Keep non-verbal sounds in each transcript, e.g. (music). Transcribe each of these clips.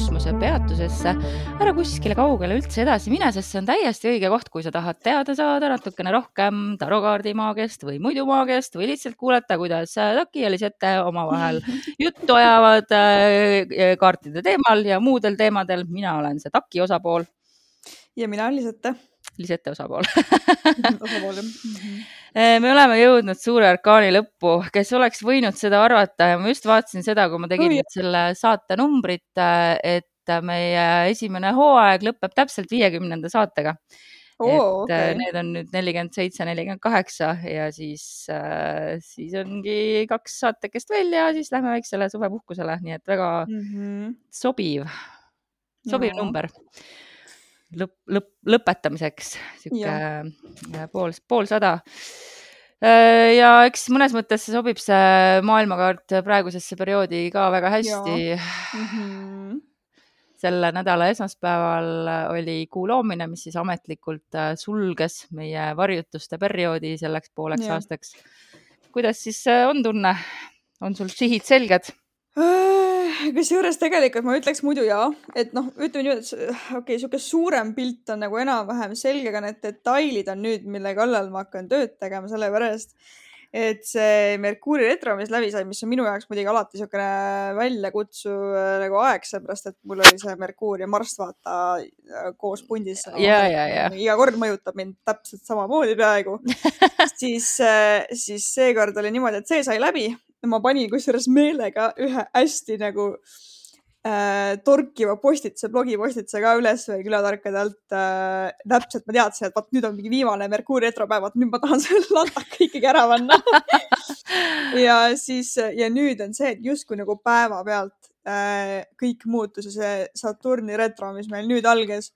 kosmosepeatusesse. ära kuskile kaugele üldse edasi mine, sest see on täiesti õige koht, kui sa tahad teada saada natukene rohkem tarokaardi maagiast või muidu maagiast või lihtsalt kuulata, kuidas Taki ja Lisette omavahel (laughs) juttu ajavad äh, kaartide teemal ja muudel teemadel. mina olen see Taki osapool. ja mina olen Lisette. Lisette osapool (laughs) osapool jah Eh, me oleme jõudnud suure orkaani lõppu, kes oleks võinud seda arvata ja ma just vaatasin seda, kui ma tegin nüüd selle saate numbrit, eh, et meie esimene hooaeg lõpeb täpselt viiekümnenda saatega. Oo, et okei. need on nüüd nelikümmend seitse, nelikümmend kaheksa ja siis, siis ongi kaks saatekest veel ja siis lähme väiksele suvepuhkusele, nii et väga Mhm. sobiv, sobiv Jaa. number lõpp, lõpp, lõpetamiseks, sihuke pool, poolsada. ja eks mõnes mõttes sobib, see maailmakaart praegusesse perioodi ka väga hästi. Mhm. selle nädala esmaspäeval oli kuu loomine, mis siis ametlikult äh, sulges meie varjutuste perioodi selleks pooleks Jah. aastaks. kuidas siis äh, on tunne? on sul sihid selged? Äh, kusjuures tegelikult ma ütleks muidu jaa, et noh, ütleme niimoodi, et okei okay,, niisugune suurem pilt on nagu enam-vähem selge, aga need detailid on nüüd, mille kallal ma hakkan tööd tegema, sellepärast et see Merkuuri retro, mis läbi sai, mis on minu jaoks muidugi alati niisugune väljakutsuv äh, nagu aeg, sellepärast et mul oli see Merkuur ja Marss vaata äh, koos pundis. Ja, ja, ja. iga kord mõjutab mind täpselt samamoodi peaaegu (laughs) siis, siis seekord oli niimoodi, et see sai läbi. Ma panin kusjuures meelega ühe hästi nagu äh, torkiva postituse, blogipostituse ka üles külatarkade alt äh,. täpselt ma teadsin, et vot nüüd on mingi viimane Merkuuri retropäev, vot nüüd ma tahan selle lantaka ikkagi ära panna. (laughs) ja siis ja nüüd on see, et justkui nagu päevapealt äh, kõik muutus ja see Saturni retro, mis meil nüüd algas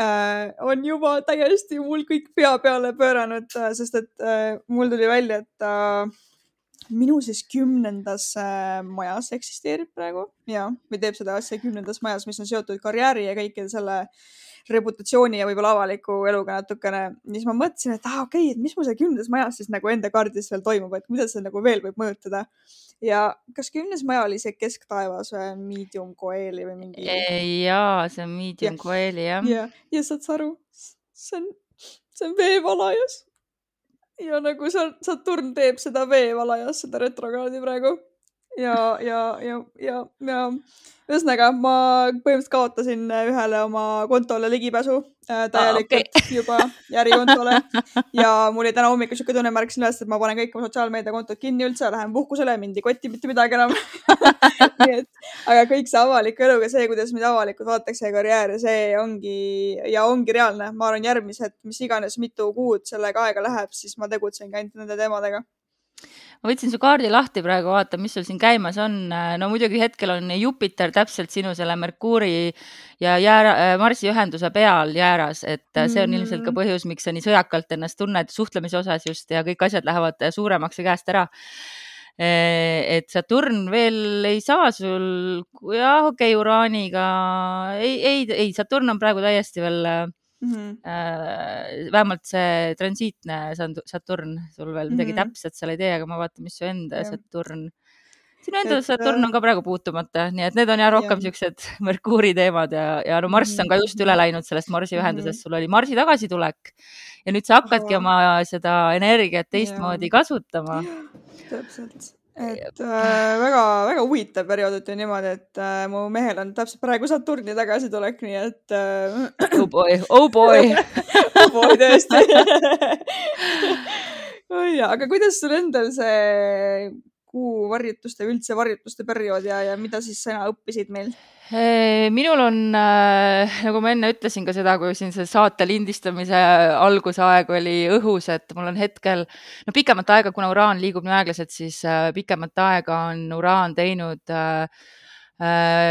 äh, on juba täiesti mul kõik pea peale pööranud sest et äh, mul tuli välja, et äh, minu siis kümnendas äh, majas eksisteerib praegu ja, või teeb seda asja kümnendas majas, mis on seotud karjääri ja kõikide selle reputatsiooni ja võib-olla avaliku eluga natukene. siis ma mõtlesin, et aa okei okay,, et mis mul seal kümnendas majas siis nagu enda kaardis veel toimub, et kuidas see nagu veel võib mõjutada. ja kas kümnes maja oli see kesktaevas või medium coeli või mingi? jaa, see on medium coeli jah. ja, ja saad sa aru, see on, see on veevalajas. Ja nagu seal Saturn teeb seda veevalajas, seda retrokraadi praegu. ja, ja, ja, ja, ja ühesõnaga ma põhimõtteliselt kaotasin ühele oma kontole ligipääsu äh, täielikult okei. okay. juba ärikontole ja mul oli täna hommikul siuke tunne, ma ärkasin üles, et ma panen kõik oma sotsiaalmeediakontod kinni üldse, lähen puhkusele, mind ei koti mitte midagi enam (laughs) nii et, aga kõik see avaliku eluga, see, kuidas mind avalikult vaadatakse ja karjääri, see ongi ja ongi reaalne. ma arvan, järgmised, mis iganes mitu kuud sellega aega läheb, siis ma tegutsengi ainult nende teemadega. Ma võtsin su kaardi lahti praegu, vaata, mis sul siin käimas on. no muidugi hetkel on Jupiter täpselt sinu selle Merkuuri ja jäära, Marsi ühenduse peal jääras, et mm -hmm. see on ilmselt ka põhjus, miks sa nii sõjakalt ennast tunned suhtlemise osas just ja kõik asjad lähevad suuremaks ja käest ära. et Saturn veel ei saa sul, jah, okei okay,, Uraaniga ei, ei, ei, Saturn on praegu täiesti veel äh, Mhm. äh, vähemalt see transiitne Saturn sul veel midagi mm Mhm. -hmm. täpset seal ei tee, aga ma vaatan, mis su enda Jah. Saturn. sinu enda Saturn äh, on ka praegu puutumata, nii et need on jah rohkem siuksed (laughs) Merkuuri teemad ja, ja no Marss on ka just üle läinud sellest Marsi Mhm. ühendusest, sul oli Marsi tagasitulek ja nüüd sa hakkadki oma seda energiat teistmoodi kasutama. täpselt, et äh, väga-väga huvitav periood, ütleme niimoodi, et äh, mu mehel on täpselt praegu Saturni tagasitulek, nii et äh, oh boy, oh boy. (laughs) oi tõesti. (laughs) oi jaa, aga kuidas sul endal see kuu varjutuste, üldse varjutuste periood ja, ja mida siis sina õppisid meil? Eh, minul on äh,, nagu ma enne ütlesin ka seda, kui siin see saate lindistamise algusaeg oli õhus, et mul on hetkel, no pikemat aega, kuna uraan liigub nii aeglaselt, siis äh, pikemat aega on uraan teinud äh, äh,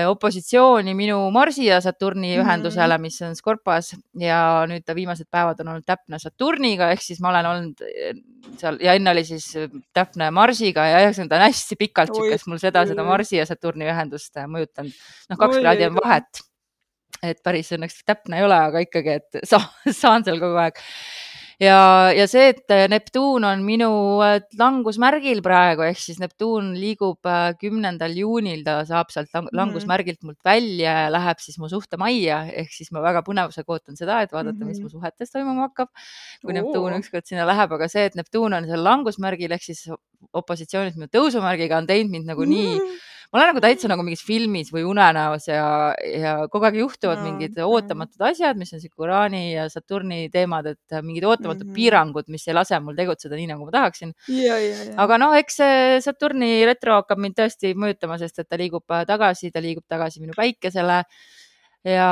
opositsiooni minu Marsi ja Saturni Mhm. ühendusele, mis on Skorpas ja nüüd ta viimased päevad on olnud täpne Saturniga, ehk siis ma olen olnud äh, seal ja enne oli siis äh, täpne Marsiga ja ühesõnaga ta on hästi pikalt siukest mul seda, seda. Marsi ja Saturni ühendust äh, mõjutanud. noh, kaks kraadi on vahet. et päris õnneks täpne ei ole, aga ikkagi, et (laughs) saan, saan seal kogu aeg. Ja, ja see, et Neptuun on minu äh, langusmärgil praegu ehk siis Neptuun liigub äh, kümnendal juunil, ta saab sealt Mhm. langusmärgilt mult välja ja läheb siis mu suhtemajja ehk siis ma väga põnevusega ootan seda, et vaadata, mis Mhm. mu suhetes toimuma hakkab, kui Neptuun ükskord sinna läheb, aga see, et Neptuun on seal langusmärgil ehk siis opositsioonis minu tõusumärgiga on teinud mind nagu nii ma olen nagu täitsa nagu mingis filmis või unenäos ja, ja kogu aeg juhtuvad Aa, mingid okei. ootamatud asjad, mis on sihuke Uraani ja Saturni teemad, et mingid ootamatud Mhm. piirangud, mis ei lase mul tegutseda nii, nagu ma tahaksin. aga noh, eks see Saturni retro hakkab mind tõesti mõjutama, sest et ta liigub äh, tagasi, ta liigub tagasi minu päikesele. ja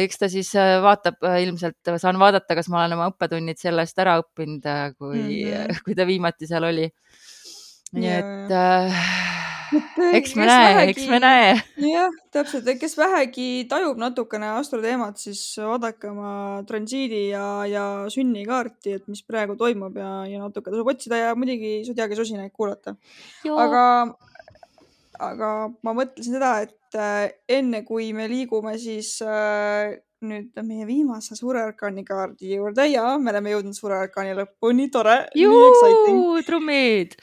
eks ta siis äh, vaatab äh, ilmselt, saan vaadata, kas ma olen oma õppetunnid sellest ära õppinud, kui mm. -hmm. (laughs) kui ta viimati seal oli. nii Ja, et äh, eks me näe, vähegi- eks me näe. jah, täpselt, et kes vähegi tajub natukene astroteemat, siis vaadake oma transiidi ja, ja sünnikaarti, et mis praegu toimub ja, ja natuke tasub otsida ja muidugi Zodiaagi susinaid kuulata. aga, aga ma mõtlesin seda, et äh, enne kui me liigume siis äh, nüüd meie viimase suure arkaani kaardi juurde ja me oleme jõudnud suure arkaani lõppu, nii tore, trummid.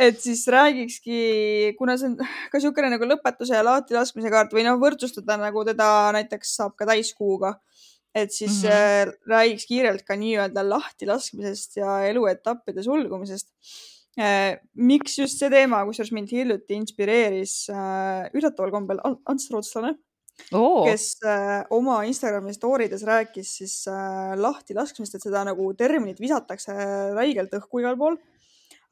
Et siis räägikski, kuna see on ka niisugune nagu lõpetuse ja lahtilaskmise kaart või noh, võrdsustada nagu teda näiteks saab ka täiskuuga. et siis mm. -hmm. räägiks kiirelt ka nii-öelda lahtilaskmisest ja eluetappide sulgumisest. miks just see teema, kusjuures mind hiljuti inspireeris äh, üllataval kombel An- Ants Rootslane, oo, kes äh, oma Instagrami story des rääkis siis äh, lahtilaskmisest, et seda nagu terminit visatakse räigelt õhku igal pool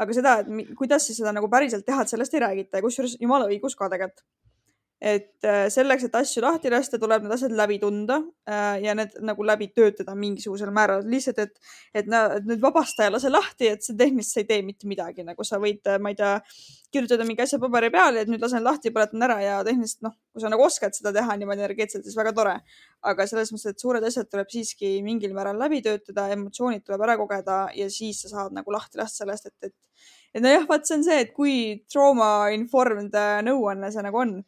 aga seda, et kuidas siis seda nagu päriselt teha, et sellest ei räägita ja kusjuures jumala õigus ka tegelikult. Et äh, selleks, et asju lahti lasta, tuleb need asjad läbi tunda äh, ja need nagu läbi töötada mingisugusel määral, lihtsalt, et, et nüüd vabastaja lase lahti, et see tehniliselt sa ei tee mitte midagi, nagu sa võid, ma ei tea, kirjutada mingi asja paberi peale, et nüüd lasen lahti, põletan ära ja tehniliselt noh, kui sa nagu oskad seda teha niimoodi energeetiliselt, siis väga tore. aga selles mõttes, et suured asjad tuleb siiski mingil määral läbi töötada, emotsioonid tuleb ära kogeda ja siis sa saad nagu lahti lasta sellest, et, et et nojah, vaat see on see, et kui trauma informed äh, nõuanne see nagu on.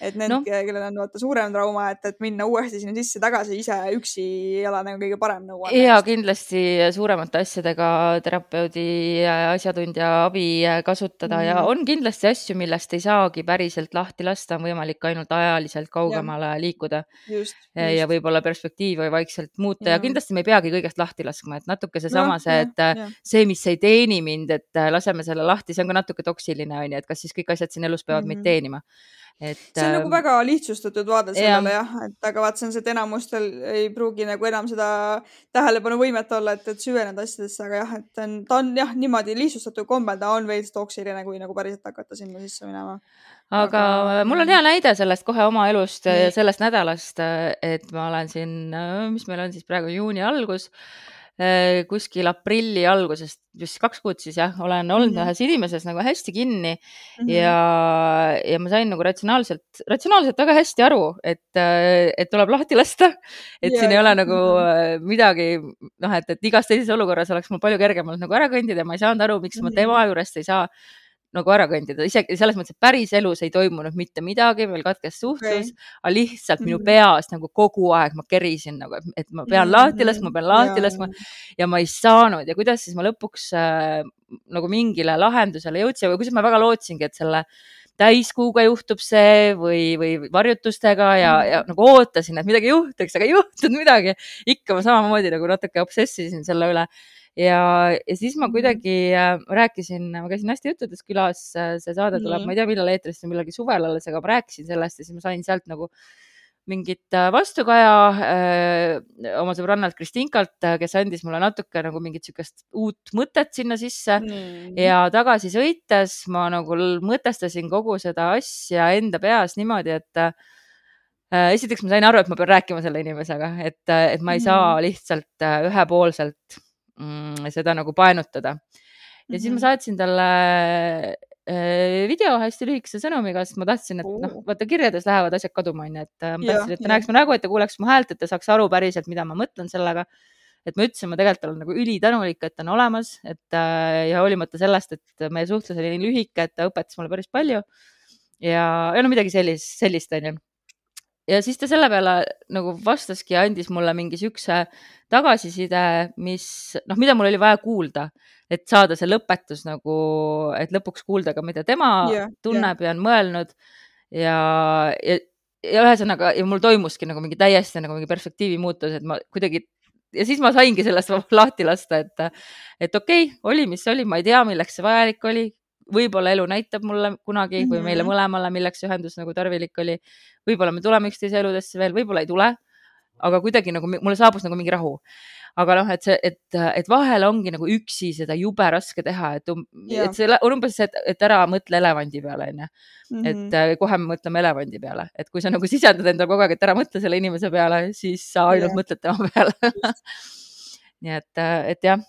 Et need Noh. no., kellel on vaata suurem trauma, et, et minna uuesti sinna sisse tagasi ise üksi ei ole nagu kõige parem nõuanne. ja kindlasti suuremate asjadega terapeudi asjatundja abi kasutada ja Mhm. on kindlasti asju, millest ei saagi päriselt lahti lasta, on võimalik ainult ajaliselt kaugemale liikuda just, ja võib-olla perspektiivi vaikselt muuta ja Jah. kindlasti me ei peagi kõigest lahti laskma, et natuke seesama Noh, see, et äh, jah. see, mis ei teeni mind, et äh, laseme selle lahti, see on ka natuke toksiline onju, et kas siis kõik asjad siin elus peavad mm -hmm. meid Mhm. teenima. Et see on nagu ähm, väga lihtsustatud vaade jah. sellele jah, et aga vaat see on see, et enamustel ei pruugi nagu enam seda tähelepanuvõimet olla, et, et süveneda asjadesse, aga jah, et on, ta on jah, niimoodi lihtsustatud kombel, ta on veits toksiline, kui nagu päriselt hakata sinna sisse minema. aga mul on hea näide sellest kohe oma elust sellest nädalast, et ma olen siin, mis meil on siis praegu juuni algus, kuskil aprilli algusest, just kaks kuud siis jah, olen olnud Mhm. ühes inimeses nagu hästi kinni Mhm. ja, ja ma sain nagu ratsionaalselt, ratsionaalselt väga hästi aru, et, et tuleb lahti lasta. et Ja, siin ei ole nagu Mhm. äh, midagi, noh, et, et igas teises olukorras oleks mul palju kergem olnud nagu ära kõndida ja ma ei saanud aru, miks ma Mhm. tema juurest ei saa nagu ära kõndida, isegi selles mõttes, et päris elus ei toimunud mitte midagi, meil katkes suhtlus Okei. aga lihtsalt minu Mhm. peas nagu kogu aeg ma kerisin nagu, et ma pean lahti laskma, pean lahti Jaa, laskma. Ja ma ei saanud. Ja kuidas siis ma lõpuks äh, nagu mingile lahendusele jõudsin või kuidas ma väga lootsingi, et selle täiskuuga juhtub see või, või varjutustega ja, ja nagu ootasin, et midagi juhtuks, aga ei juhtunud midagi. ikka ma samamoodi nagu natuke obsessisin selle üle ja, ja siis ma Mhm. kuidagi äh, rääkisin, ma käisin hästi juttudes külas, see saade tuleb, Nii. ma ei tea, millal eetrisse, millalgi suvel alles, aga ma rääkisin sellest ja siis ma sain sealt nagu mingit äh, vastukaja äh, oma sõbrannalt Kristinkalt, kes andis mulle natuke nagu mingit siukest uut mõtet sinna sisse Nii. ja tagasi sõites ma nagu mõtestasin kogu seda asja enda peas niimoodi, et äh, esiteks ma sain aru, et ma pean rääkima selle inimesega, et, et ma ei saa lihtsalt äh, ühepoolselt mm, seda nagu paenutada. ja siis ma Mhm. saatsin talle äh, video hästi lühikese sõnumiga, sest ma tahtsin, et noh vaata kirjades lähevad asjad kaduma onju, et äh, ma tahtsin, et ta näeks mu nägu, et ta kuuleks mu häält, et ta saaks aru päriselt, mida ma mõtlen sellega et ma ütlesin, ma tegelikult olen nagu ülitänulik, et ta on olemas, et äh, ja hoolimata sellest, et meie suhtlus oli nii lühike, et ta õpetas mulle päris palju. ja, ja no midagi sellist, sellist onju. Ja siis ta selle peale nagu vastaski ja andis mulle mingi siukse tagasiside, mis noh, mida mul oli vaja kuulda, et saada see lõpetus nagu, et lõpuks kuulda ka, mida tema yeah, tunneb yeah. ja on mõelnud ja, ja, ja ühesõnaga ja mul toimuski nagu mingi täiesti nagu mingi perspektiivi muutus, et ma kuidagi ja siis ma saingi sellest (laughs) lahti lasta, et, et okei okay,, oli, mis oli, ma ei tea, milleks see vajalik oli. Võib-olla elu näitab mulle kunagi või meile mhm. mõlemale, milleks ühendus nagu tarvilik oli. võib-olla me tuleme üksteise eludesse veel, võib-olla ei tule. aga kuidagi nagu mulle saabus nagu mingi rahu aga noh, et see, et, et vahel ongi nagu üksi seda jube raske teha, et, um, et see on umbes see, et, et ära mõtle elevandi peale, onju. et mhm. äh, kohe me mõtleme elevandi peale, et kui sa nagu sisendad endale kogu aeg, et ära mõtle selle inimese peale, siis sa ainult yeah. mõtled tema peale (laughs) nii et, äh, et jah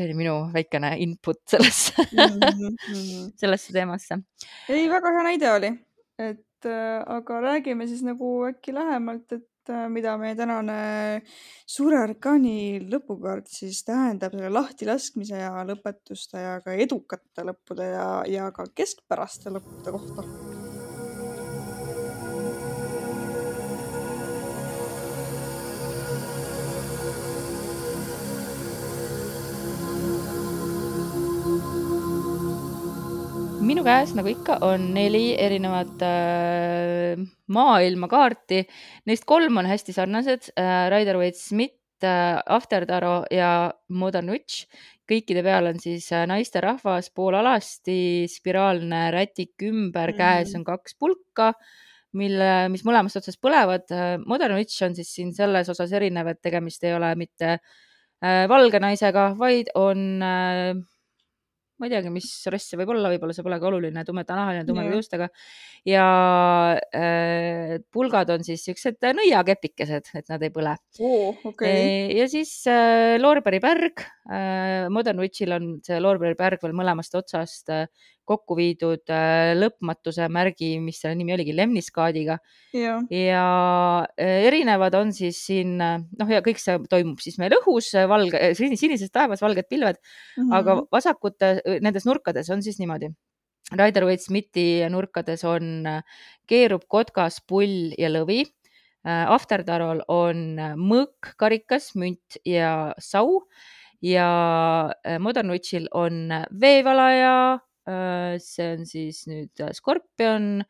see oli minu väikene input (laughs) sellesse mm, -hmm. sellesse teemasse. ei, väga hea näide oli, et äh, aga räägime siis nagu äkki lähemalt, et Äh, mida meie tänane suure orkaani lõpukaart siis tähendab selle lahtilaskmise ja lõpetuste ja ka edukate lõppude ja, ja ka keskpäraste lõppude kohta minu käes, nagu ikka, on neli erinevat äh, maailmakaarti. Neist kolm on hästi sarnased äh,. Rider-Waite-Smith äh,, After Taro ja Modern Witch. kõikide peal on siis äh, naisterahvas, pool alasti, spiraalne rätik ümber mm, -hmm. käes on kaks pulka, mille, mis mõlemast otsast põlevad. Äh, Modern Witch on siis siin selles osas erinev, et tegemist ei ole mitte äh, valge naisega, vaid on äh, ma ei teagi, mis rass see võib olla, võib-olla see polegi oluline, tumedanahaline, tumeda juustega. ja äh, pulgad on siis siuksed nõiakepikesed, et nad ei põle oh,. Okay. ja siis äh, loorberipärg äh,, Modern Witchil on see loorberipärg veel mõlemast otsast äh, kokku viidud äh, lõpmatuse märgi, mis selle nimi oligi, lemniskaadiga. ja, äh, erinevad on siis siin, äh, noh, ja kõik see toimub siis meil õhus, valge, sinises taevas, valged pilved mm, -hmm. aga vasakute, nendes nurkades on siis niimoodi. Rider-Waite Smithi nurkades on, keerub kotkas, pull ja lõvi. Aftertarol on mõõk, karikas, münt ja sau ja Modern Witchil on veevalaja, Äh, see on siis nüüd äh, skorpion,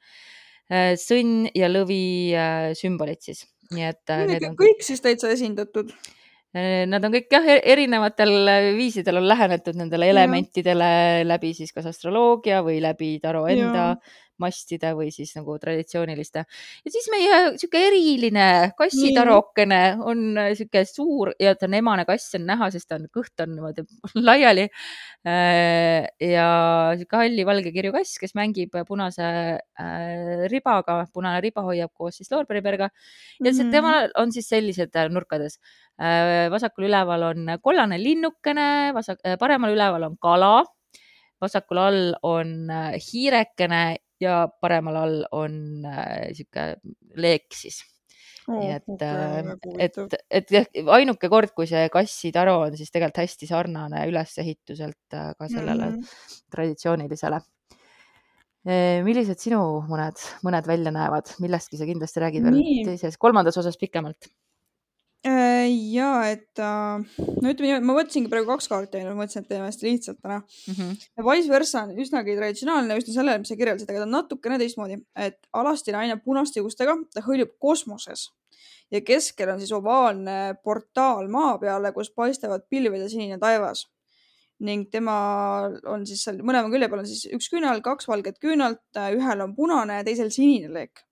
äh, sõnn ja lõvi sümbolid siis, nii et. Need on kõik siis täitsa esindatud Nad on kõik jah, e-, erinevatel viisidel on lähenetud nendele elementidele ja. läbi siis kas astroloogia või läbi taro enda ja mastide või siis nagu traditsiooniliste. ja siis meie sihuke eriline kassitarokene on äh, sihuke suur ja ta on emane kass on näha, sest ta on, kõht on niimoodi (laughs) laiali. Äh, ja sihuke halli-valge kirju kass, kes mängib punase äh, ribaga, punane riba hoiab koos siis loorberipärga ja see, mhm. tema on siis sellised nurkades. vasakul üleval on kollane linnukene, vasak, paremal üleval on kala vasakul all on hiirekene ja paremal all on äh, sihuke leek siis oh,. nii et okay,, äh, et, et jah, ainuke kord, kui see kassitaro on siis tegelikult hästi sarnane ülesehituselt äh, ka sellele mm -hmm. traditsioonilisele. millised sinu mõned, mõned välja näevad, millestki sa kindlasti räägid veel Nii. teises, kolmandas osas pikemalt Äh, ja et äh, no ütleme niimoodi, ma võtsingi praegu kaks kaarti ainult, ma mõtlesin, et teeme hästi lihtsalt täna mm. -hmm. Vice versa on üsnagi traditsionaalne, üsna sellele, mis sa kirjeldasid, aga ta on natukene teistmoodi, et alasti naine punaste juustega, ta hõljub kosmoses ja keskel on siis ovaalne portaal maa peale, kus paistavad pilved ja sinine taevas. ning tema on siis seal mõlema külje peal on siis üks küünal, kaks valget küünalt, ühel on punane ja teisel sinine leek.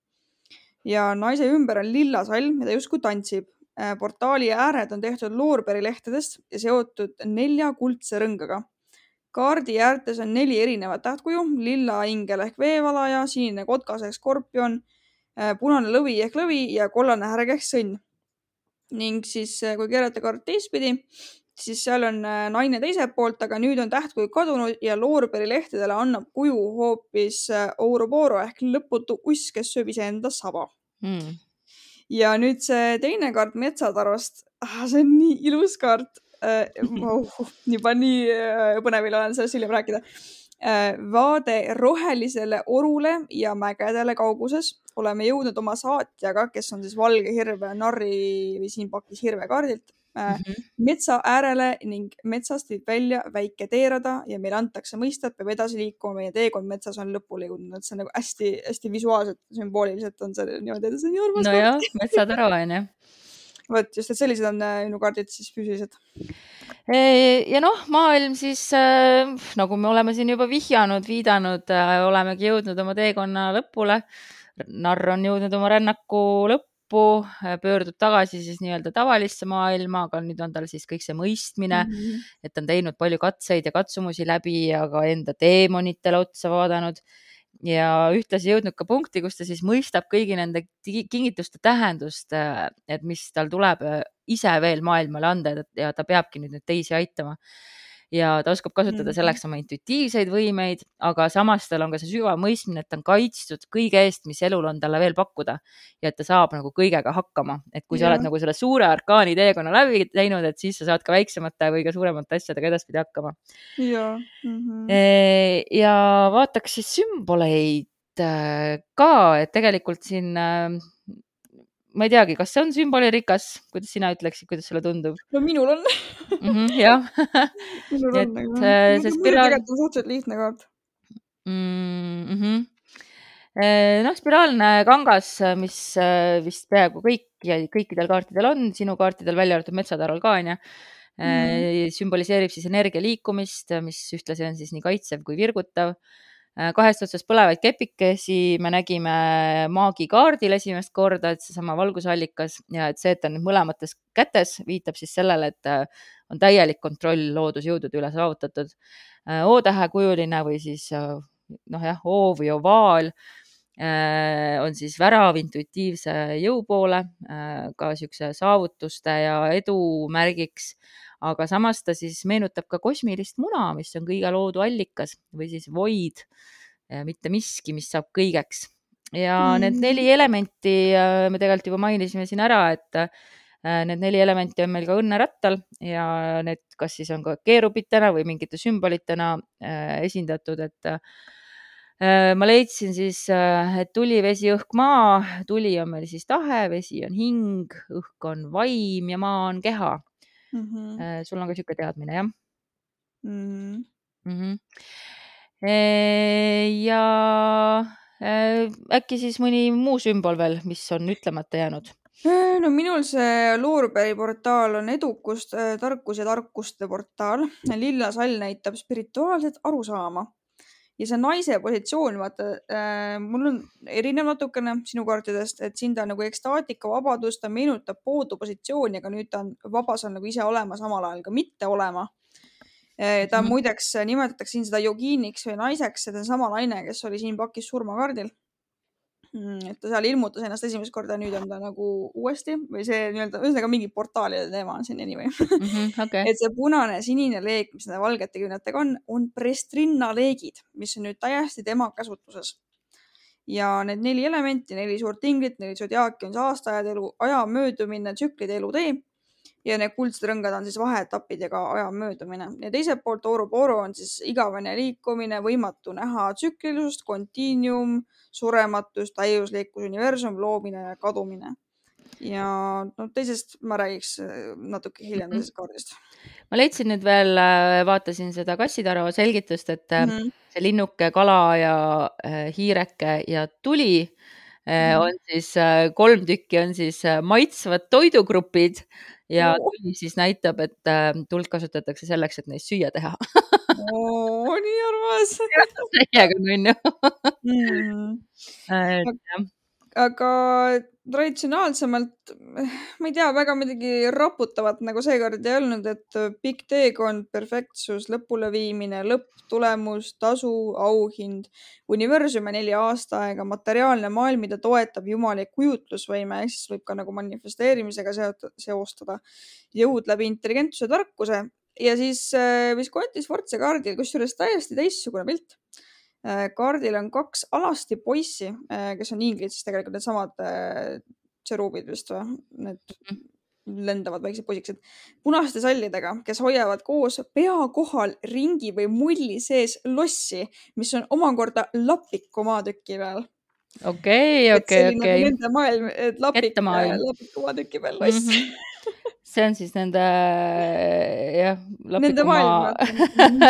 ja naise ümber on lilla salm ja ta justkui tantsib portaali ääred on tehtud loorberilehtedest ja seotud nelja kuldse rõngaga. kaardi äärtes on neli erinevat tähtkuju, lilla ingel ehk veevalaja, sinine kotkas ehk skorpion, äh, punane lõvi ehk lõvi ja kollane härg ehk sõnn. ning siis, äh, kui keerata kaart teistpidi, siis seal on naine teiselt poolt, aga nüüd on tähtkuju kadunud ja loorberilehtedele annab kuju hoopis Ouroboro ehk lõputu uss, kes sööb iseenda saba mm ja nüüd see teine kaart Metsatarost ah,, see on nii ilus kaart äh,. Oh, juba nii äh, põnevil olen sellest hiljem rääkida. vaade rohelisele orule ja mägedele kauguses. oleme jõudnud oma saatjaga, kes on siis valge hirve narri või siin pakis hirvekaardilt mm -hmm. metsa äärele ning metsast viib välja väike teerada ja meile antakse mõista, et peab edasi liikuma, meie teekond metsas on lõpule jõudnud, et see on nagu hästi-hästi visuaalselt, sümbooliliselt on see niimoodi, et see on nii armas. nojah, metsatara onju (laughs) vot just, et sellised on äh, minu kaardid siis füüsilised. ja noh, maailm siis äh, nagu me oleme siin juba vihjanud, viidanud, äh, olemegi jõudnud oma teekonna lõpule. narr on jõudnud oma rännaku lõppu, pöördub tagasi siis nii-öelda tavalisse maailma, aga nüüd on tal siis kõik see mõistmine mm, -hmm. et ta on teinud palju katseid ja katsumusi läbi ja ka enda teemonitele otsa vaadanud ja ühtlasi jõudnud ka punkti, kus ta siis mõistab kõigi nende kingituste tähendust, äh, et mis tal tuleb äh, ise veel maailmale anda ja ta peabki nüüd neid teisi aitama ja ta oskab kasutada mhm. selleks oma intuitiivseid võimeid, aga samas tal on ka see sügav mõistmine, et ta on kaitstud kõige eest, mis elul on talle veel pakkuda ja et ta saab nagu kõigega hakkama, et kui ja. sa oled nagu selle suure arkaani teekonna läbi teinud, et siis sa saad ka väiksemate või ka suuremate asjadega edaspidi hakkama. ja mm, -hmm. ja vaataks siis sümboleid äh, ka, et tegelikult siin äh, ma ei teagi, kas see on sümbolirikas, kuidas sina ütleksid, kuidas sulle tundub? no minul on mm. -hmm, jah (laughs) minul on, aga äh, see spiraal. tegelikult on suhteliselt lihtne kaart mm. -hmm noh, spiraalne kangas, mis äh, vist peaaegu kõik ja kõikidel kaartidel on, sinu kaartidel välja arvatud metsataral ka onju mm., sümboliseerib siis energia liikumist, mis ühtlasi on siis nii kaitsev kui virgutav Äh, kahest otsast põlevaid kepikesi me nägime maagikaardil esimest korda, et seesama valgusallikas ja et see, et ta on nüüd mõlemates kätes, viitab siis sellele, et äh, on täielik kontroll loodusjõudude üle saavutatud. Äh, O-tähekujuline või siis noh, jah, O või ovaal on siis värav intuitiivse jõu poole, ka niisuguse saavutuste ja edu märgiks aga samas ta siis meenutab ka kosmilist muna, mis on kõige loodu allikas või siis void, mitte miski, mis saab kõigeks. ja mm. need neli elementi äh, me tegelikult juba mainisime siin ära, et äh, need neli elementi on meil ka õnnerattal ja need, kas siis on ka keerupitena või mingite sümbolitena äh, esindatud, et ma leidsin siis, et tuli, vesi, õhk, maa, tuli on meil siis tahe, vesi on hing, õhk on vaim ja maa on keha mm. -hmm. sul on ka niisugune teadmine, jah mm? -hmm. Mm -hmm. ja äkki siis mõni muu sümbol veel, mis on ütlemata jäänud? no minul see Loorbeeri portaal on edukust, tarkus ja tarkuste portaal. lilla sall näitab spirituaalset arusaama ja see naise positsioon, vaata äh,, mul on erinev natukene sinu kaartidest, et siin ta on nagu ekstaatika, vabadus, ta meenutab poodu positsiooni, aga nüüd ta on vabas on nagu ise olema, samal ajal ka mitte olema äh,. ta -hmm. muideks nimetatakse siin seda jogiiniks või naiseks, see on sama naine, kes oli siin pakis surmakaardil et ta seal ilmutas ennast esimest korda, nüüd on ta nagu uuesti või see nii-öelda, ühesõnaga mingi portaalide teema on siin anyway mm. -hmm, okay. et see punane sinine leek, mis nende valgete küünetega on, on Prestrinna leegid, mis on nüüd täiesti tema käsutuses. ja need neli elementi, neli suurt inglit, neli sodiaaki on see aastaajad, elu, aja möödumine, tsüklid, elutee ja need kuldsed rõngad on siis vaheetapid ja ka aja möödumine ja teiselt poolt Ouroboro on siis igavene liikumine, võimatu näha tsüklilisust, kontiinium surematus, täiuslikkus, universum, loomine ja kadumine. ja no teisest ma räägiks äh, natuke hiljem teisest kaardist. ma leidsin nüüd veel, äh, vaatasin seda kassitaro selgitust, et mm -hmm. see linnuke, kala ja hiireke ja tuli. On siis kolm tükki on siis maitsvad toidugrupid ja tuli siis näitab, et tuld kasutatakse selleks, et neist süüa teha. Oh, nii armas. (laughs) Täiega nunnu. Mm. (laughs) aga traditsionaalsemalt, ma ei tea, väga midagi raputavat nagu seekord ei olnud, et pikk teekond, perfektsus, lõpuleviimine, lõpptulemus, tasu, auhind, universum ja neli aastaaega, materiaalne maailm, mida toetab jumalik kujutlusvõime, ehk siis võib ka nagu manifesteerimisega seostada, jõud läbi intelligentsuse, tarkuse. Ja siis äh, Visconti Sforza kaardil, kusjuures täiesti teistsugune pilt kaardil on kaks alasti poissi, äh, kes on inglid, siis tegelikult needsamad äh, tšeruubid vist või, need lendavad väiksed poisikesed punaste sallidega, kes hoiavad koos pea kohal ringi või mulli sees lossi, mis on omakorda lapiku maatüki peal. okei, okei, okei. Nende maailm, et lapik, lapiku maatüki peal loss mm. -hmm (laughs) see on siis nende jah. Nende maailm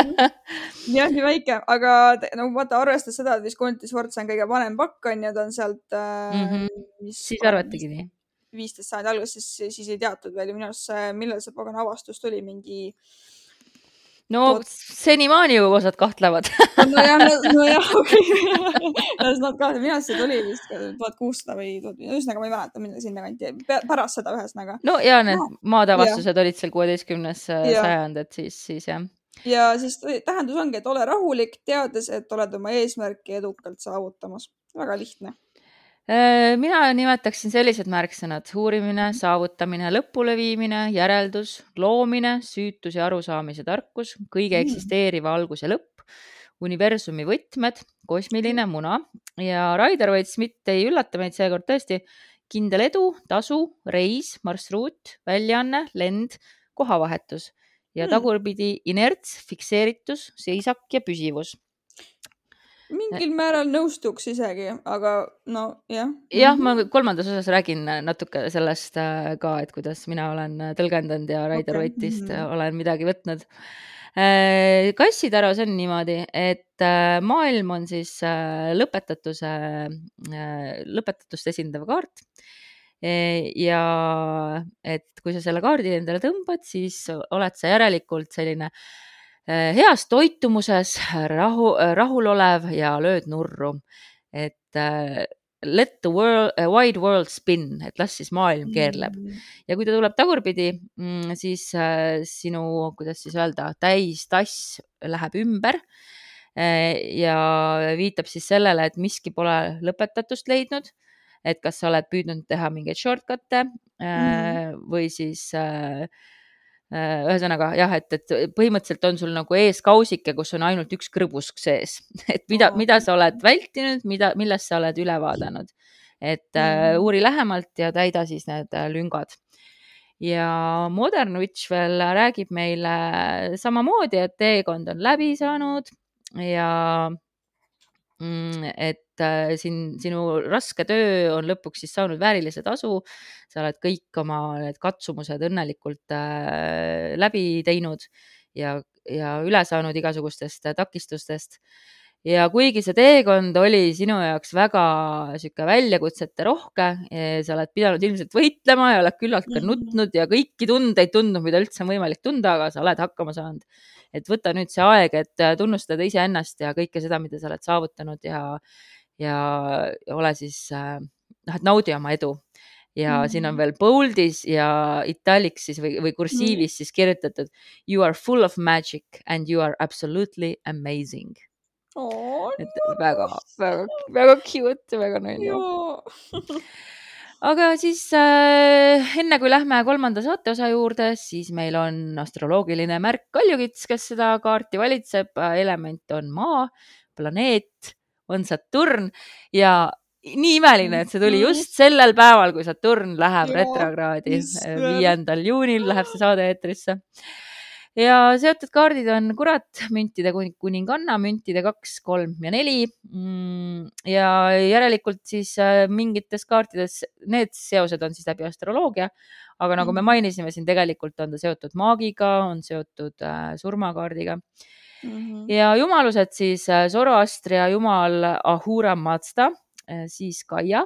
(laughs) jah, nii väike, aga no vaata, arvestades seda, et Visconti Sforza on kõige vanem pakk on ju, ta on sealt mm. -hmm. siis arvatigi nii viisteist sajandi alguses, siis, siis ei teatud veel ju minu arust, millal see pagan avastus tuli, mingi. No senimaani ju osad kahtlevad nojah, nojah, (laughs) nad kahtlevad, minu arust see tuli vist tuhat kuussada või ühesõnaga ma ei mäleta, millal sinnakanti, pärast seda ühesõnaga. no ja need no. maade-avastused olid seal kuueteistkümnes äh, sajand, et siis, siis jah ja siis tähendus ongi, et ole rahulik, teades, et oled oma eesmärki edukalt saavutamas. väga lihtne mina nimetaksin sellised märksõnad uurimine, saavutamine, lõpuleviimine, järeldus, loomine, süütus ja arusaamise tarkus, kõige mm. eksisteeriva algus ja lõpp, universumi võtmed, kosmiline muna ja Raider Waite-Smith ei üllata meid seekord tõesti. kindel edu, tasu, reis, marsruut, väljaanne, lend, kohavahetus ja mm. tagurpidi inerts, fikseeritus, seisak ja püsivus mingil määral nõustuks isegi, aga no jah. jah, ma kolmandas osas räägin natuke sellest äh, ka, et kuidas mina olen tõlgendanud ja Raider okay. Waite'ist mm -hmm. olen midagi võtnud. Äh, kassitaros on niimoodi, et äh, maailm on siis lõpetatuse, lõpetatust esindav kaart ja et kui sa selle kaardi endale tõmbad, siis oled sa järelikult selline äh, Äh, heas toitumuses, rahu, äh, rahulolev ja lööd nurru. et äh, let the world, wide world spin, et las siis maailm keerleb mm. ja kui ta tuleb tagurpidi, mm, siis sinu, kuidas siis öelda, täistass läheb ümber ja viitab siis sellele, et miski pole lõpetatust leidnud et kas sa oled püüdnud teha mingeid shortcut'e mm. või siis Äh, ühesõnaga jah, et, et põhimõtteliselt on sul nagu ees kausike, kus on ainult üks krõbusk sees, (laughs) et mida, mida sa oled vältinud, mida, millest sa oled üle vaadanud. et äh, mm. uuri lähemalt ja täida siis need äh, lüngad. ja Modern Witch veel räägib meile samamoodi, et teekond on läbi saanud ja Mm, et äh, siin sinu raske töö on lõpuks siis saanud väärilise tasu. sa oled kõik oma need katsumused õnnelikult äh, läbi teinud ja, ja üle saanud igasugustest takistustest. ja kuigi see teekond oli sinu jaoks väga sihuke väljakutsete rohke, sa oled pidanud ilmselt võitlema ja oled küllalt ka nutnud ja kõiki tundeid tundnud, mida üldse on võimalik tunda, aga sa oled hakkama saanud et võta nüüd see aeg, et äh, tunnustada iseennast ja kõike seda, mida sa oled saavutanud ja, ja ole siis äh, noh, et naudi oma edu ja mm. siin on veel bold'is ja italicsis või, või kursiivis mm. siis kirjutatud you are full of magic and you are absolutely amazing. Oh, et väga, väga, väga cute, väga nunnu (laughs) aga siis äh, enne kui lähme kolmanda saateosa juurde, siis meil on astroloogiline märk kaljukits, kes seda kaarti valitseb. element on maa, planeet on Saturn ja nii imeline, et see tuli just sellel päeval, kui Saturn läheb retrokraadi. viiendal juunil läheb see saade eetrisse ja seotud kaardid on kurat, müntide kuninganna, müntide kaks, kolm ja neli. Mm, ja järelikult siis äh, mingites kaartides need seosed on siis läbi astroloogia, aga nagu me mhm. mainisime, siin tegelikult on ta seotud maagiga, on seotud äh, surmakaardiga mm. -hmm. ja jumalused siis äh, Zoroastria jumal Ahura Mazda, siis Gaia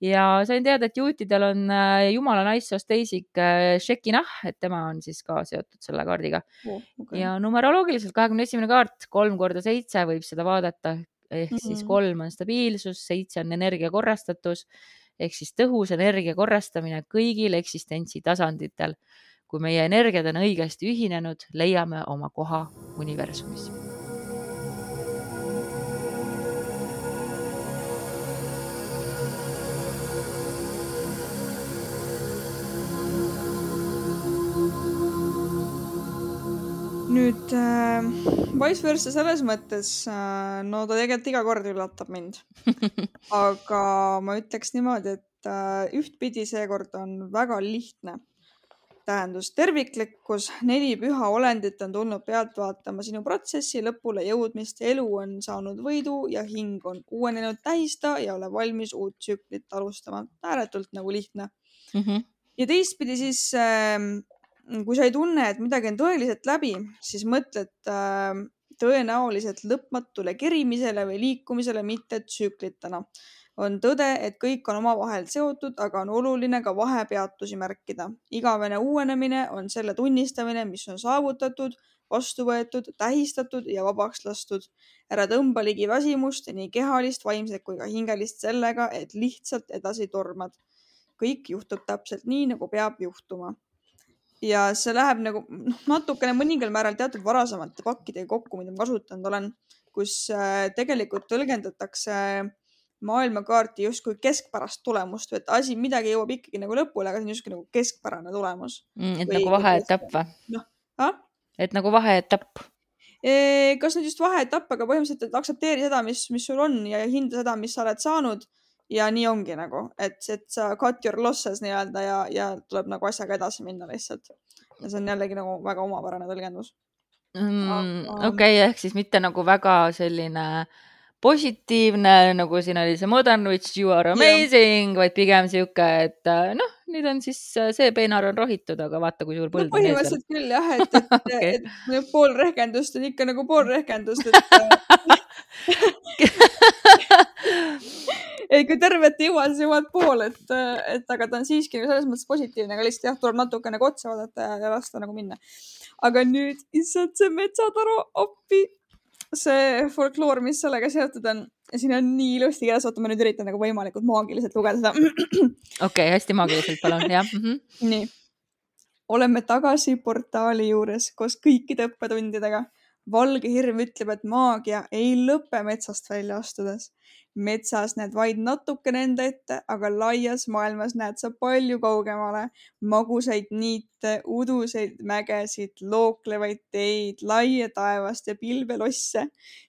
ja sain teada, et juutidel on äh, jumala naissoost teisik äh, Shekinah, et tema on siis ka seotud selle kaardiga oh,. Okay. ja numeroloogiliselt kahekümne esimene kaart, kolm korda seitse võib seda vaadata ehk mm -hmm. siis kolm on stabiilsus, seitse on energia korrastatus ehk siis tõhus energia korrastamine kõigil eksistentsi tasanditel. Kui meie energiad on õigesti ühinenud, leiame oma koha universumis. Nüüd äh, Vice versa selles mõttes äh,, no ta tegelikult iga kord üllatab mind. (laughs) Aga ma ütleks niimoodi, et äh, ühtpidi seekord on väga lihtne tähendus terviklikkus, neli püha olendit on tulnud pealt vaatama sinu protsessi lõpule jõudmist, elu on saanud võidu ja hing on uuenenud, tähista ja ole valmis uut tsüklit alustama. ääretult nagu lihtne mm. -hmm. ja teistpidi siis äh, kui sa ei tunne, et midagi on tõeliselt läbi, siis mõtled äh, tõenäoliselt lõpmatule kerimisele või liikumisele, mitte tsüklitena on tõde, et kõik on omavahel seotud, aga on oluline ka vahepeatusi märkida. igavene uuenemine on selle tunnistamine, mis on saavutatud, vastu võetud, tähistatud ja vabaks lastud. ära tõmba ligi väsimust, nii kehalist, vaimset kui ka hingelist sellega, et lihtsalt edasi tormad. kõik juhtub täpselt nii, nagu peab juhtuma. ja see läheb nagu noh, natukene mõningal määral teatud varasemate pakkidega kokku, mida ma kasutanud olen, kus äh, tegelikult tõlgendatakse äh, maailmakaarti justkui keskpärast tulemust või et asi, midagi jõuab ikkagi nagu lõpule, aga see on justkui nagu keskpärane tulemus mm,. et või, nagu vaheetapp või? noh ah?, et nagu vaheetapp e,. kas nüüd just vaheetapp, aga põhimõtteliselt, et aktsepteeri seda, mis, mis sul on ja hinda seda, mis sa oled saanud. ja nii ongi nagu, et, et sa cut your losses nii-öelda ja, ja tuleb nagu asjaga edasi minna lihtsalt. ja see on jällegi nagu väga omapärane tõlgendus mm,. okei okay,, ehk siis mitte nagu väga selline äh, positiivne, nagu siin oli see modern witch, you are amazing, vaid pigem sihuke, et äh, noh, nüüd on siis äh, see peenar on rohitud, aga vaata, kui suur põld no, on põhimõtteliselt küll jah, et, et okay., (laughs) et pool rehkendust on ikka nagu pool rehkendust, et äh, (laughs) ei, kui tervet ei jõua, siis jõuad pool, et, et aga ta on siiski nagu selles mõttes positiivne, aga lihtsalt jah, tuleb natuke nagu otsa vaadata ja, ja lasta nagu minna. aga nüüd, issand, see metsataru appi see folkloor, mis sellega seotud on, siin on nii ilusti kirjas, oota, ma nüüd üritan nagu võimalikult maagiliselt lugeda seda. (clears throat) okei okay,, hästi maagiliselt, palun, jah mm. -hmm. nii, oleme tagasi portaali juures koos kõikide õppetundidega. valge hirm ütleb, et maagia ei lõpe metsast välja astudes metsas näed vaid natukene enda ette, aga laias maailmas näed sa palju kaugemale. magusaid niite, uduseid mägesid, looklevaid teid, laia taevast ja pilvelosse.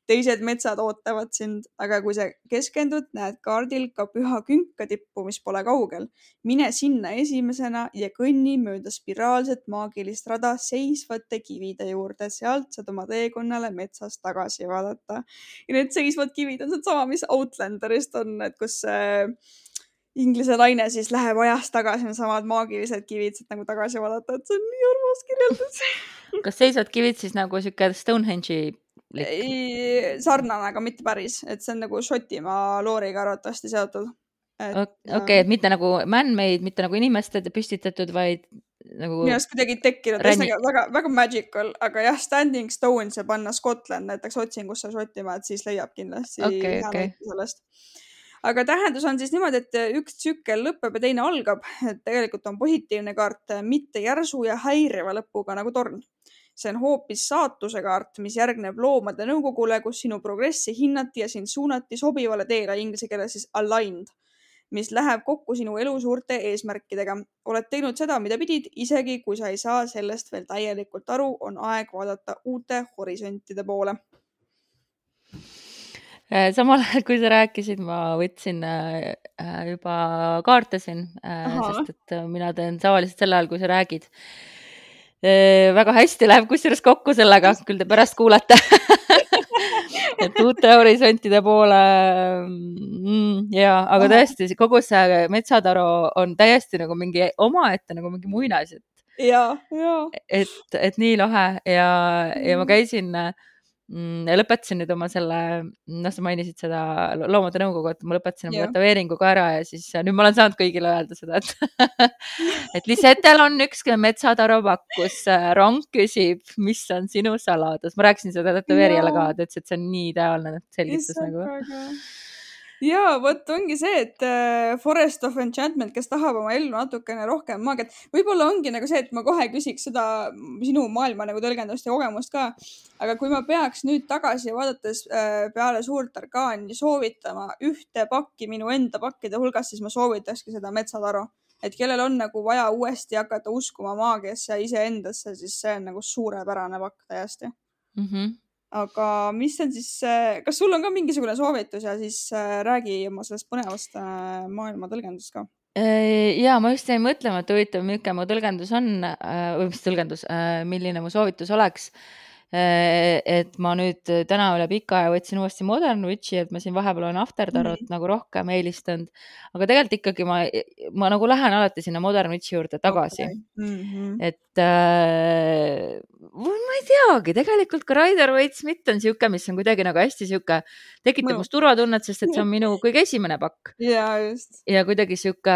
teised metsad ootavad sind, aga kui sa keskendud, näed kaardil ka püha künkatippu, mis pole kaugel. mine sinna esimesena ja kõnni mööda spiraalset maagilist rada seisvate kivide juurde, sealt saad oma teekonnale metsas tagasi vaadata. ja need seisvad kivid on seesama, mis Outlanderist on, et kus see inglise naine siis läheb ajas tagasi, needsamad maagilised kivid sealt nagu tagasi vaadata, et see on nii armas kirjeldus. (laughs) Kas seisvad kivid siis nagu sihuke Stonehenge'i sarnane, aga mitte päris, et see on nagu Šotimaa looriga arvatavasti seotud. okei okay,, et mitte nagu man-made, mitte nagu inimeste püstitatud, vaid nagu. minu arust kuidagi tekkinud Ränni..., väga, väga magical, aga jah, Standing Stones ja panna Scotland näiteks otsingusse Šotimaad, siis leiab kindlasti okay, okay. sellest. aga tähendus on siis niimoodi, et üks tsükkel lõpeb ja teine algab, et tegelikult on positiivne kaart, mitte järsu ja häiriva lõpuga nagu torn see on hoopis saatuse kaart, mis järgneb loomade nõukogule, kus sinu progressi hinnati ja sind suunati sobivale teele, inglise keeles siis aligned mis läheb kokku sinu elu suurte eesmärkidega. oled teinud seda, mida pidid, isegi kui sa ei saa sellest veel täielikult aru, on aeg vaadata uute horisontide poole. Äh, samal ajal, kui sa rääkisid, ma võtsin äh, äh, juba kaarte siin, sest et mina teen tavaliselt sel ajal, kui sa räägid väga hästi läheb kusjuures kokku sellega, küll te pärast kuulete (laughs) (laughs) et uute horisontide poole mm,. ja, aga tõesti, kogu see metsataru on täiesti nagu mingi omaette nagu mingi muinasjutt. ja, ja. et, et nii lahe ja, ja ma käisin äh, Mm, lõpetasin nüüd oma selle, noh, sa mainisid seda loomade nõukogu, et ma lõpetasin oma tätoveeringu ka ära ja siis nüüd ma olen saanud kõigile öelda seda, et (laughs) et Lisetel on üks metsataru pakkus, rong küsib, mis on sinu saladus. ma rääkisin seda tätoveerijale ka, ta ütles, et see on nii ideaalne selgitus Issa, nagu ja vot ongi see, et äh, Forest of Enchantment, kes tahab oma ellu natukene rohkem maagiat, võib-olla ongi nagu see, et ma kohe küsiks seda sinu maailma nagu tõlgendust ja kogemust ka. aga kui ma peaks nüüd tagasi vaadates äh, peale suurt orkaani soovitama ühte pakki minu enda pakkide hulgast, siis ma soovitakski seda Metsataru. et kellel on nagu vaja uuesti hakata uskuma maagiasse ja iseendasse, siis see on nagu suurepärane pakk täiesti mm. -hmm aga mis on siis, kas sul on ka mingisugune soovitus ja siis äh, räägi oma sellest põnevast äh, maailma tõlgendusest ka? ja ma just jäin mõtlema, et huvitav, milline mu tõlgendus on või mis tõlgendus, milline mu soovitus oleks Äh, et ma nüüd äh, täna üle pika aja võtsin uuesti Modern Witchi, et ma siin vahepeal olen After Tarot mm -hmm. nagu rohkem eelistanud, aga tegelikult ikkagi ma, ma nagu lähen alati sinna Modern Witchi juurde tagasi okay.. Mm -hmm. et äh, ma ei teagi, tegelikult ka Rider Waite Smith on sihuke, mis on kuidagi nagu hästi sihuke, tekitab must turvatunnet, sest et see on minu (laughs) kõige esimene pakk. ja just. ja kuidagi sihuke,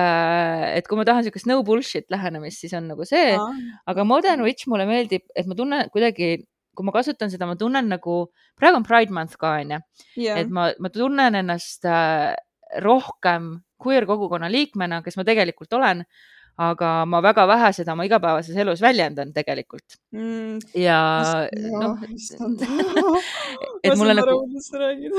et kui ma tahan siukest no bullshit lähenemist, siis on nagu see, aga Modern Witch mulle meeldib, et ma tunnen kuidagi kui ma kasutan seda, ma tunnen nagu, praegu on Pride Month ka onju yeah., et ma, ma tunnen ennast äh, rohkem queer kogukonna liikmena, kes ma tegelikult olen, aga ma väga vähe seda oma igapäevases elus väljendan tegelikult mm,. ja noh, et (laughs) mulle nagu,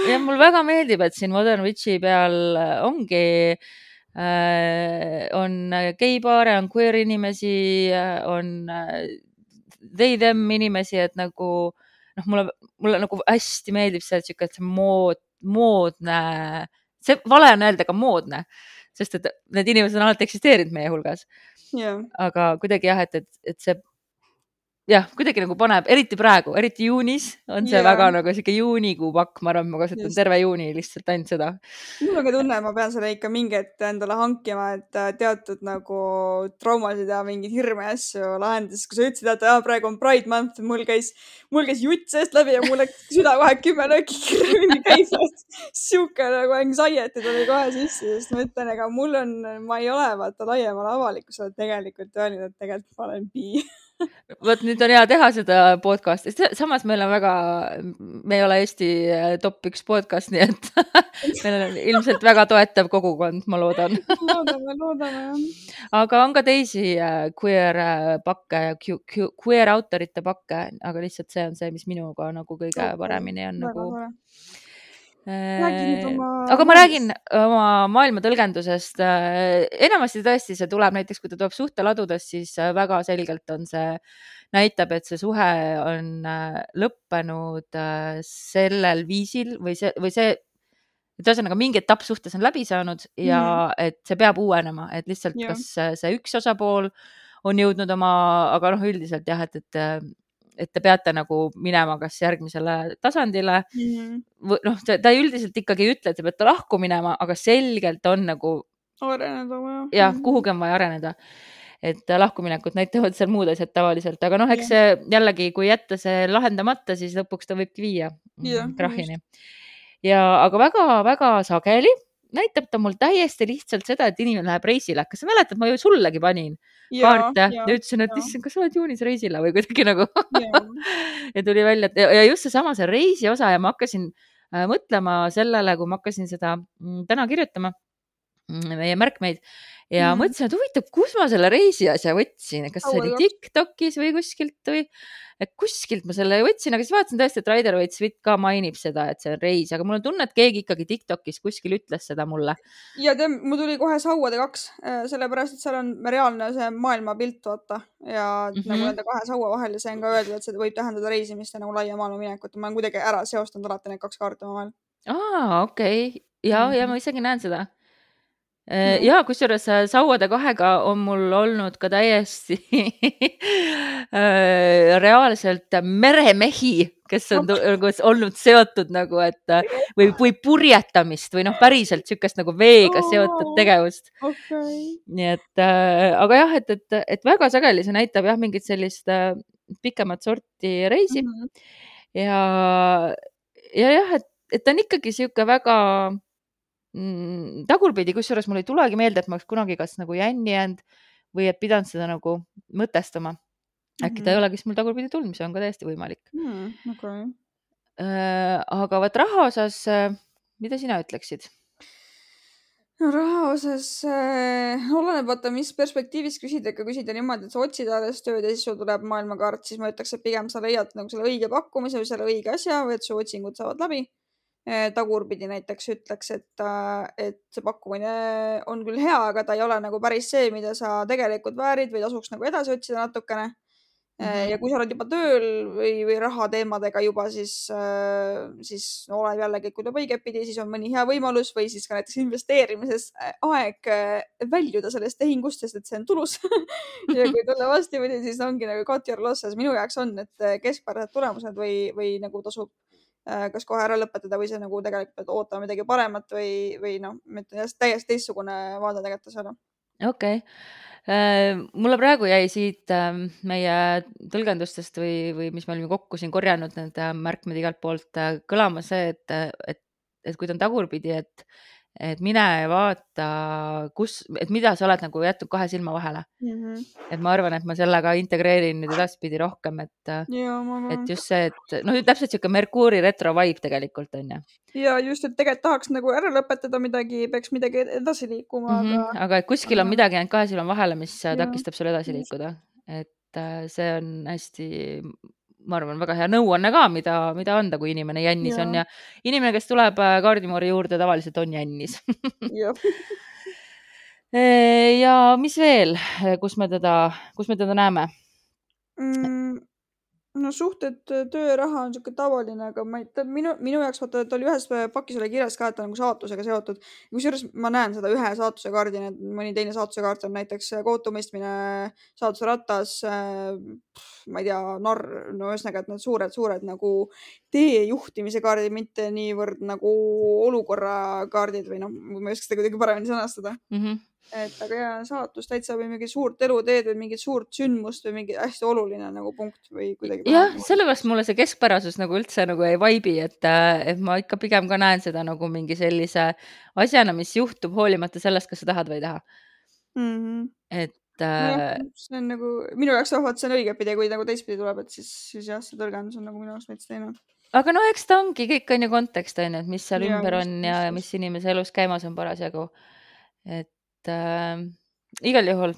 ja mulle väga meeldib, et siin Modern Witchi peal ongi äh, on geipaare, on queer inimesi, on äh, they them inimesi, et nagu noh, mulle, mulle nagu hästi meeldib see, sihuke, et see mood, moodne, see vale on öelda ka moodne, sest et need inimesed on alati eksisteerinud meie hulgas. Yeah.. aga kuidagi jah, et, et, et see jah, kuidagi nagu paneb, eriti praegu, eriti juunis on see yeah. väga nagu sihuke juunikuu pakk, ma arvan, et ma kasutan Just. terve juuni lihtsalt ainult seda. mul on ka tunne, et ma pean selle ikka mingi hetk endale hankima, et äh, teatud nagu traumasid ja mingeid hirme ja asju lahendada, sest kui sa ütlesid, et ah, praegu on Pride month, mul käis, mul käis jutt seest läbi ja mul läks süda kohe kümme lööki kiiremini käima. sihuke nagu anxiety tuli kohe sisse, sest ma ütlen, ega mul on, ma ei ole vaata laiemale avalikkusele tegelikult öelnud, et tegelikult ma olen bi vot nüüd on hea teha seda podcast'i, samas meil on väga, me ei ole Eesti äh, top üks podcast, (laughs) nii et meil on ilmselt väga toetav kogukond, ma loodan. (laughs) Loodame, loodame jah. aga on ka teisi äh, queer äh, pakke, queer autorite pakke, aga lihtsalt see on see, mis minuga nagu kõige paremini on väga nagu Oma... aga ma räägin oma maailma tõlgendusest. enamasti tõesti see tuleb näiteks, kui ta tuleb suhteladudest, siis väga selgelt on see, näitab, et see suhe on lõppenud sellel viisil või see, või see, et ühesõnaga mingi etapp suhtes on läbi saanud ja mm. et see peab uuenema, et lihtsalt kas see üks osapool on jõudnud oma, aga noh, üldiselt jah, et, et et te peate nagu minema kas järgmisele tasandile mm -hmm. või noh, ta üldiselt ikkagi ei ütle, et te peate lahku minema, aga selgelt on nagu. areneda vaja. jah, mhm. kuhugi on vaja areneda. et lahkuminekut näitavad seal muud asjad tavaliselt, aga noh, eks see jällegi, kui jätta see lahendamata, siis lõpuks ta võibki viia yeah, krahhini. ja, aga väga-väga sageli näitab ta mul täiesti lihtsalt seda, et inimene läheb reisile. kas sa mäletad, ma ju sullegi panin kaarte ja, ja ütlesin, et issand, kas sa oled juunis reisile või kuidagi nagu (laughs) ja tuli välja, et ja just seesama, see reisi osa ja ma hakkasin äh, mõtlema sellele, kui ma hakkasin seda mm, täna kirjutama, mm, meie märkmeid ja mm. mõtlesin, et huvitav, kus ma selle reisi asja võtsin, kas see oli Tiktokis või kuskilt või kuskilt ma selle võtsin, aga siis vaatasin tõesti, et Raider Waite Smith ka mainib seda, et see on reis, aga mul on tunne, et keegi ikkagi Tiktokis kuskil ütles seda mulle. ja tead, mul tuli kohe sauade kaks, äh, sellepärast et seal on reaalne see maailmapilt, vaata ja mm -hmm. nagu nende kahe saua vahel ja see on ka öeldud, et see võib tähendada reisimist ja nagu laia maailma minekut ma olen kuidagi ära seostanud alati need kaks kaarti omavahel. aa, okei okay. ja mm, -hmm. ja ma isegi näen seda ja kusjuures äh, sauade kahega on mul olnud ka täiesti (laughs) äh, reaalselt meremehi, kes on nagu olnud seotud nagu, et või, või purjetamist või noh, päriselt niisugust nagu veega seotud tegevust okay.. nii et äh, aga jah, et, et, et väga sageli see näitab jah, mingit sellist äh, pikemat sorti reisi mm. -hmm. ja, ja jah, et, et ta on ikkagi niisugune väga mm, tagurpidi, kusjuures mul ei tulegi meelde, et ma oleks kunagi kas nagu jänni jäänud või et pidanud seda nagu mõtestama. äkki mm -hmm. ta ei mhm. olegi siis mul tagurpidi tulnud, mis on ka täiesti võimalik mm,. Okay. Äh, aga vot raha osas, äh, mida sina ütleksid? no raha osas äh, oleneb, vaata, mis perspektiivist küsida, kui küsida niimoodi, et sa otsid alles tööd ja siis sul tuleb maailmakaart, siis ma ütleks, et pigem sa leiad nagu selle õige pakkumise või selle õige asja või et su otsingud saavad läbi Äh, tagurpidi näiteks ütleks, et, et see pakkumine on küll hea, aga ta ei ole nagu päris see, mida sa tegelikult väärid või tasuks nagu edasi otsida natukene. Mm -hmm. ja kui sa oled juba tööl või, või rahateemadega juba, siis, siis no, oleneb jällegi, kui tuleb õigetpidi, siis on mõni hea võimalus või siis ka näiteks investeerimises aeg väljuda sellest tehingust, sest et see on tulus (laughs) ja kui tulla vastupidi, siis ongi nagu cut your losses. minu jaoks on need keskpärased tulemused või, või nagu tasub kas kohe ära lõpetada või sa nagu tegelikult pead ootama midagi paremat või, või noh, ma ütlen täiesti teistsugune vaade tegelikult asjale. okei okay Äh, mulle praegu jäi siit ähm, meie tõlgendustest või, või mis me olime kokku siin korjanud, need äh, märkmed igalt poolt äh, kõlama see, et, et, et kui ta on tagurpidi, et et mine vaata, kus, et mida sa oled nagu jätnud kahe silma vahele mm. -hmm. et ma arvan, et ma selle ka integreerin nüüd edaspidi rohkem, et, et just see, et noh, täpselt sihuke Merkuuri retro vibe tegelikult on ju. ja just, et tegelikult tahaks nagu ära lõpetada midagi, peaks midagi edasi liikuma mm, -hmm. aga. aga et kuskil on midagi jäänud kahe silma vahele, mis ja. takistab sul edasi liikuda, et äh, see on hästi ma arvan, väga hea nõuanne ka, mida, mida anda, kui inimene jännis ja. on ja inimene, kes tuleb äh, kaardimoori juurde, tavaliselt on jännis (laughs) ja mis veel, kus me teda, kus me teda näeme mm,? No suhted, tööraha on niisugune tavaline, aga ma ei, ta minu, minu jaoks vaata, ta oli ühes pakis oli kirjas ka, et ta on nagu saatusega seotud. kusjuures ma näen seda ühe saatuse kaardina, et mõni teine saatuse kaart on näiteks kohtumõistmine, saatuse ratas, ma ei tea, narr, no ühesõnaga, et need suured, suured nagu tee juhtimise kaardid, mitte niivõrd nagu olukorra kaardid või noh, ma ei oska seda kuidagi paremini sõnastada mm. -hmm et aga ja saatus täitsa või mingi suurt eluteed või mingit suurt sündmust või mingi hästi oluline nagu punkt või kuidagi. jah, sellepärast mulle see keskpärasus nagu üldse nagu ei vaibi, et, äh, et ma ikka pigem ka näen seda nagu mingi sellise asjana, mis juhtub hoolimata sellest, kas sa tahad või ei taha mm. -hmm. et äh.... see on nagu minu jaoks, vot see on õigetpidi, kui nagu teistpidi tuleb, et siis, siis jah, see tõlgendus on nagu minu jaoks veits teine aga no eks ta ongi, kõik on ju kontekst on ju, et mis seal ja, ümber on ja mis inimese elus käimas on parasjagu. et et äh, igal juhul,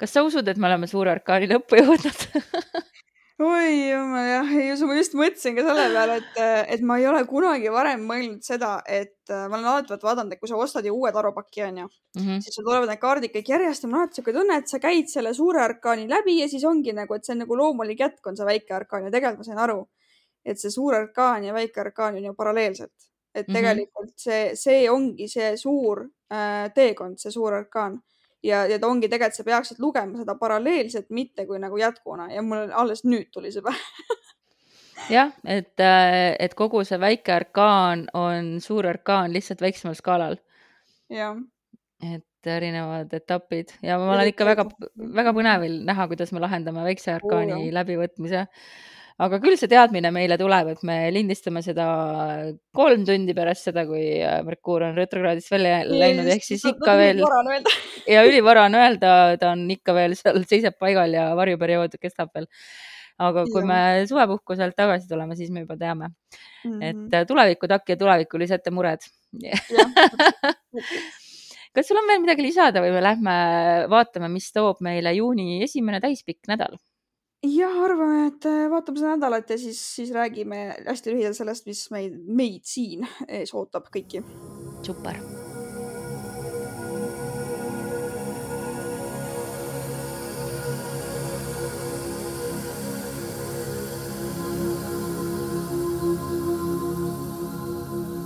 kas sa usud, et me oleme suure orkaani lõppu jõudnud (laughs) oi jumal jah, ei usu, ma just mõtlesin ka selle peale, et, et ma ei ole kunagi varem mõelnud seda, et äh, ma olen alati vaadanud, et kui sa ostad ju uue tarupaki onju mm, -hmm. siis sul tulevad need kaardid kõik järjest ja mul on alati siuke tunne, et sa käid selle suure orkaani läbi ja siis ongi nagu, et see on nagu loomulik jätk on see väike orkaan ja tegelikult ma sain aru, et see suur orkaan ja väike orkaan on ju paralleelselt et mm -hmm. tegelikult see, see ongi see suur äh, teekond, see suur orkaan. Ja, ja ta ongi tegelikult, sa peaksid lugema seda paralleelselt, mitte kui nagu jätkuna ja mul alles nüüd tuli see pähe. Jah, et, äh, et kogu see väike orkaan on suur orkaan lihtsalt väiksemal skaalal. jah. et erinevad etapid. Ja ma olen ikka väga, väga põnevil näha, kuidas me lahendame väikse orkaani oh, läbivõtmise aga küll see teadmine meile tuleb, et me lindistame seda kolm tundi pärast seda, kui äh, Merkuur on retrokraadist välja läinud, ehk siis ikka veel. (laughs) ja ülivara on öelda, ta on ikka veel seal, seisab paigal ja varjuperiood kestab veel. aga kui ja. me suvepuhkuselt tagasi tuleme, siis me juba teame mm, -hmm. et äh, tulevikutakk ja tulevikulised ettemured (laughs) kas sul on veel midagi lisada või me lähme vaatame, mis toob meile juuni esimene täispikk nädal? Jah, arvame, et äh, vaatame seda nädalat ja siis, siis räägime hästi lühidalt sellest, mis meid, meid siin ees ootab kõiki. super.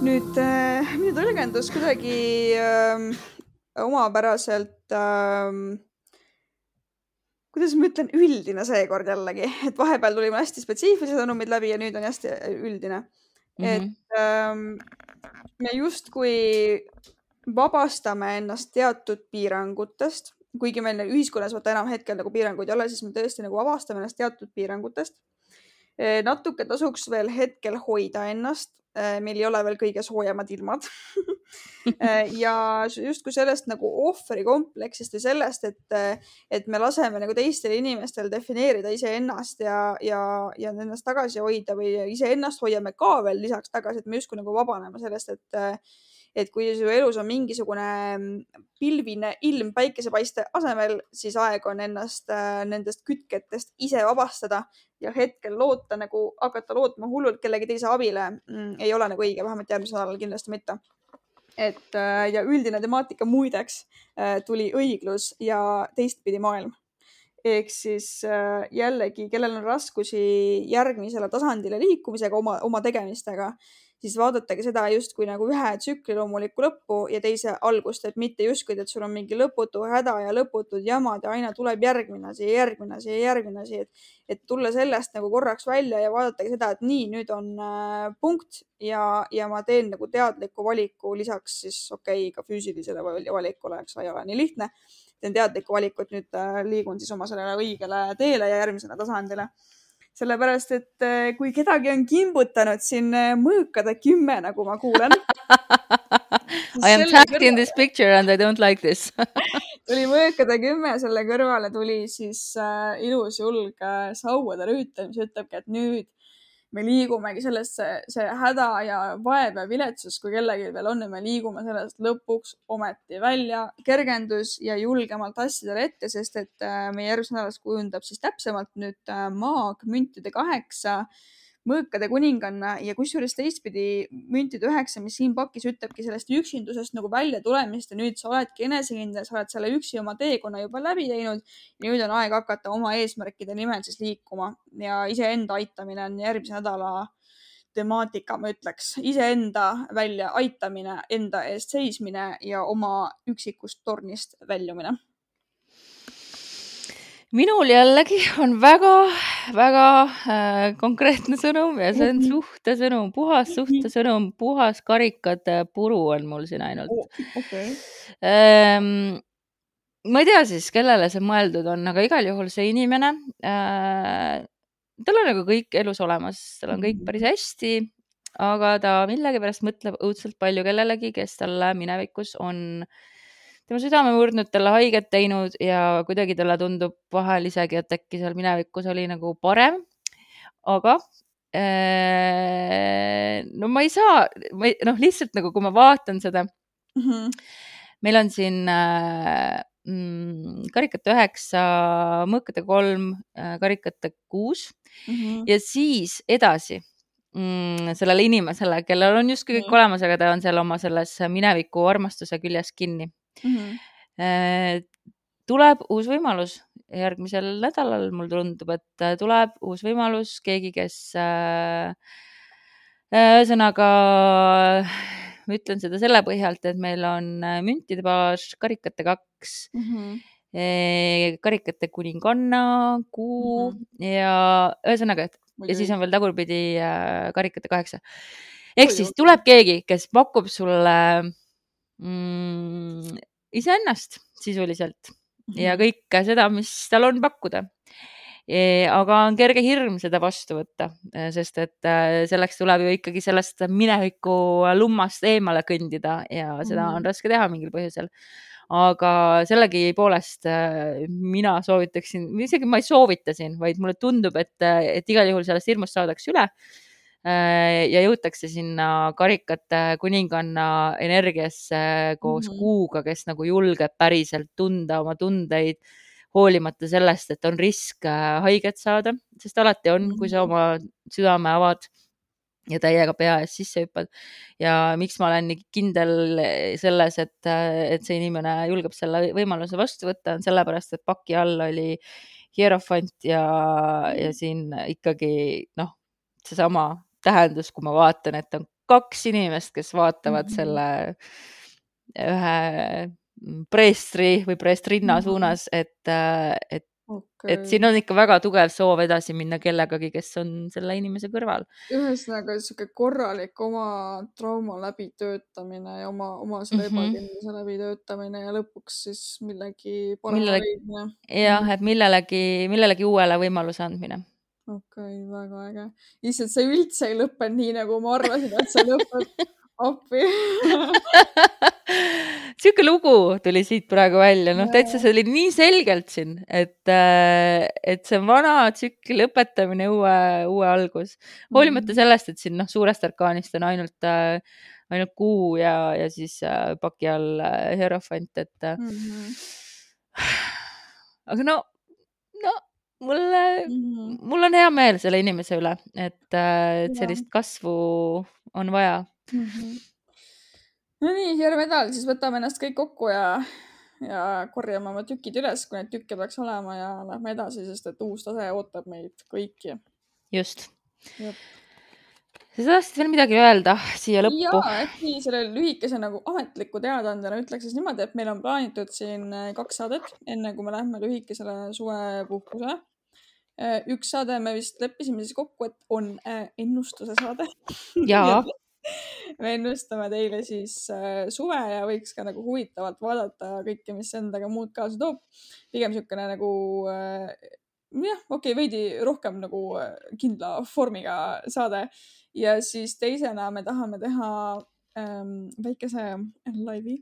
nüüd äh, minu tõlgendus kuidagi äh, omapäraselt äh, kuidas ma ütlen, üldine seekord jällegi, et vahepeal tuli mul hästi spetsiifilised sõnumid läbi ja nüüd on hästi üldine mm. -hmm. et ähm, me justkui vabastame ennast teatud piirangutest, kuigi meil ühiskonnas vaata enam hetkel nagu piiranguid ei ole, siis me tõesti nagu vabastame ennast teatud piirangutest. Natuke tasuks veel hetkel hoida ennast Äh, meil ei ole veel kõige soojemad ilmad. (laughs) Äh, ja justkui sellest nagu ohvrikompleksist või sellest, et, et me laseme nagu teistel inimestel defineerida iseennast ja, ja, ja ennast tagasi hoida või iseennast hoiame ka veel lisaks tagasi, et me justkui nagu vabaneme sellest, et et kui su elus on mingisugune pilvine ilm päikesepaiste asemel, siis aeg on ennast äh, nendest kütketest ise vabastada ja hetkel loota nagu, hakata lootma hullult kellegi teise abile mm, ei ole nagu õige, vähemalt järgmisel nädalal kindlasti mitte. et äh, ja üldine temaatika muideks äh, tuli õiglus ja teistpidi maailm ehk siis jällegi, kellel on raskusi järgmisele tasandile liikumisega oma, oma tegemistega, siis vaadatage seda justkui nagu ühe tsükli loomulikku lõppu ja teise algust, et mitte justkui, et sul on mingi lõputu häda ja lõputud jamad ja aina tuleb järgmine asi ja järgmine asi ja järgmine asi, et, et tulla sellest nagu korraks välja ja vaadatagi seda, et nii, nüüd on äh, punkt ja, ja ma teen nagu teadliku valiku lisaks siis okei okay,, ka füüsilisele valikule, eks ei ole nii lihtne. teen teadlikku valikut, nüüd äh, liigun siis oma sellele õigele teele ja järgmisele tasandile sellepärast et eh, kui kedagi on kimbutanud siin eh, mõõkade kümme, nagu ma kuulen I am tagged in this picture and I don't like this. (laughs) Tuli mõõkade kümme, selle kõrvale tuli siis äh, ilus julg äh, sauade rüütel, mis ütlebki, et nüüd me liigumegi sellesse, see häda ja vaev ja viletsus, kui kellelgi veel on ja me liigume sellest lõpuks ometi välja, kergendus ja julgemalt asjadele ette, sest et äh, meie järgmises nädalas kujundab siis täpsemalt nüüd äh, maag müntide kaheksa mõõkade kuninganna ja kusjuures teistpidi müntide üheksa, mis siin pakis ütlebki sellest üksindusest nagu välja tulemist ja nüüd sa oledki enesekindel, sa oled selle üksi oma teekonna juba läbi teinud. nüüd on aeg hakata oma eesmärkide nimel siis liikuma ja iseenda aitamine on järgmise nädala temaatika, ma ütleks, iseenda välja aitamine, enda eest seismine ja oma üksikust tornist väljumine minul jällegi on väga-väga äh, konkreetne sõnum ja see on mhm. suhtesõnum, puhas mhm. suhtesõnum, puhas karikate puru on mul siin ainult. Okay. Ähm, ma ei tea siis, kellele see mõeldud on, aga igal juhul see inimene äh,, tal on nagu kõik elus olemas, tal on kõik päris mhm. hästi, aga ta millegipärast mõtleb õudselt palju kellelegi, kes talle minevikus on äh, tema südame murdnud, talle haiget teinud ja kuidagi talle tundub vahel isegi, et äkki seal minevikus oli nagu parem. aga äh, no ma ei saa, noh, lihtsalt nagu, kui ma vaatan seda mm, -hmm. meil on siin äh, mm, karikate üheksa, mõõkade kolm, äh, karikate kuus mm -hmm. ja siis edasi mm, sellele inimesele, kellel on justkui kõik mm -hmm. olemas, aga ta on seal oma selles mineviku armastuse küljes kinni mm. -hmm. tuleb uus võimalus järgmisel nädalal, mulle tundub, et äh, tuleb uus võimalus, keegi, kes äh, ühesõnaga ma ütlen seda selle põhjalt, et meil on müntide baas, karikate kaks mm, -hmm. karikate kuninganna, kuu mm -hmm. ja ühesõnaga, et Või ja siis on veel tagurpidi karikate kaheksa. ehk siis tuleb keegi, kes pakub sulle mm, iseennast sisuliselt -hmm. ja mhm. kõike seda, mis tal on pakkuda e,. aga on kerge hirm seda vastu võtta, e, sest et e, selleks tuleb ju ikkagi sellest mineviku lummast eemale kõndida ja seda -hmm. on raske teha mingil põhjusel aga sellegipoolest mina soovitaksin, isegi ma ei soovita siin, vaid mulle tundub, et, et igal juhul sellest hirmust saadakse üle ja jõutakse sinna karikate kuninganna energiasse koos mm -hmm. kuuga, kes nagu julgeb päriselt tunda oma tundeid, hoolimata sellest, et on risk äh, haiget saada, sest alati on, kui sa mhm. oma südame avad ja täiega pea ees sisse hüppad. ja miks ma olen nii kindel selles, et, et see inimene julgeb selle võimaluse vastu võtta, on sellepärast, et paki all oli hierofant ja, ja siin ikkagi noh, seesama tähendus, kui ma vaatan, et on kaks inimest, kes vaatavad mm -hmm. selle ühe preestri või preestrinna mm -hmm. suunas, et, et okay., et siin on ikka väga tugev soov edasi minna kellegagi, kes on selle inimese kõrval. ühesõnaga sihuke korralik oma trauma läbitöötamine ja oma, oma selle mm -hmm. ebakindluse läbitöötamine ja lõpuks siis millegi parema leidmine. jah, mhm. et millelegi, millelegi uuele võimaluse andmine okei okay,, väga äge. issand, see üldse ei lõppenud nii, nagu ma arvasin, et see lõpeb. appi (laughs) sihuke lugu tuli siit praegu välja, noh, täitsa see oli nii selgelt siin, et, äh, et see vana tsükli lõpetamine, uue, uue algus, hoolimata mm. sellest, et siin noh, suurest arkaanist on ainult äh, ainult kuu ja, ja siis äh, paki all äh, hierofant, et mm. -hmm. (sighs) aga no mulle mm, -hmm. mul on hea meel selle inimese üle, et, äh, et sellist kasvu on vaja mm. -hmm. Nonii, järgmine nädal siis võtame ennast kõik kokku ja ja korjame oma tükid üles, kui neid tükke peaks olema ja lähme edasi, sest et uus tase ootab meid kõiki. just. Sa tahtsid veel midagi öelda siia lõppu? ja äkki selle lühikese nagu ametliku teadaandena ütleks siis niimoodi, et meil on plaanitud siin äh, kaks saadet, enne kui me lähme lühikesele suvepuhkusele. Äh, üks saade me vist leppisime siis kokku, et on äh, ennustuse saade (laughs) jaa me ennustame teile siis suve ja võiks ka nagu huvitavalt vaadata kõike, mis endaga muud kaasa toob. pigem niisugune nagu jah, okei okay,, veidi rohkem nagu äh, kindla vormiga saade. ja siis teisena me tahame teha ähm, väikese laivi,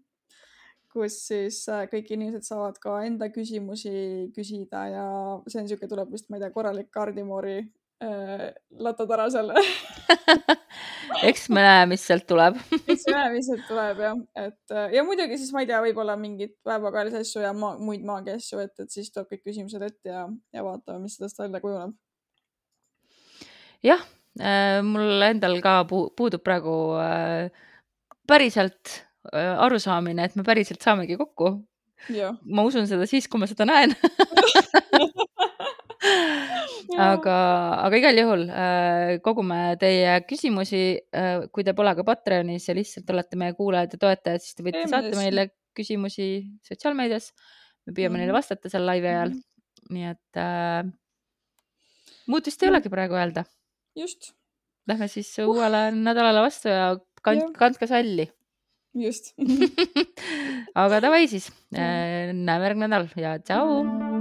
kus siis äh, kõik inimesed saavad ka enda küsimusi küsida ja see on niisugune, tuleb vist, ma ei tea, korralik kaardimoori äh, latotara seal (laughs) eks me näe, mis sealt tuleb. (laughs) Eks me näe, mis sealt tuleb jah, et ja muidugi siis ma ei tea, võib-olla mingeid päevakajalisi asju ja ma, muid maagia asju, et, et siis tuleb kõik küsimused ette ja, ja vaatame, mis sellest välja kujuneb. jah äh,, mul endal ka pu puudub praegu äh, päriselt äh, arusaamine, et me päriselt saamegi kokku. ma usun seda siis, kui ma seda näen (laughs) (laughs) aga, aga igal juhul äh, kogume teie küsimusi äh,. kui te pole ka Patreonis ja lihtsalt olete meie kuulajad ja toetajad, siis te võite Eemnes. saata meile küsimusi sotsiaalmeedias. me püüame mm neile mhm. vastata seal laivi ajal. -hmm. nii et äh, muud vist ei olegi praegu öelda. just. Lähme siis uh. uuele nädalale vastu ja kand, kandke salli. just (laughs) aga davai siis, äh, näeme järgmine nädal ja tšau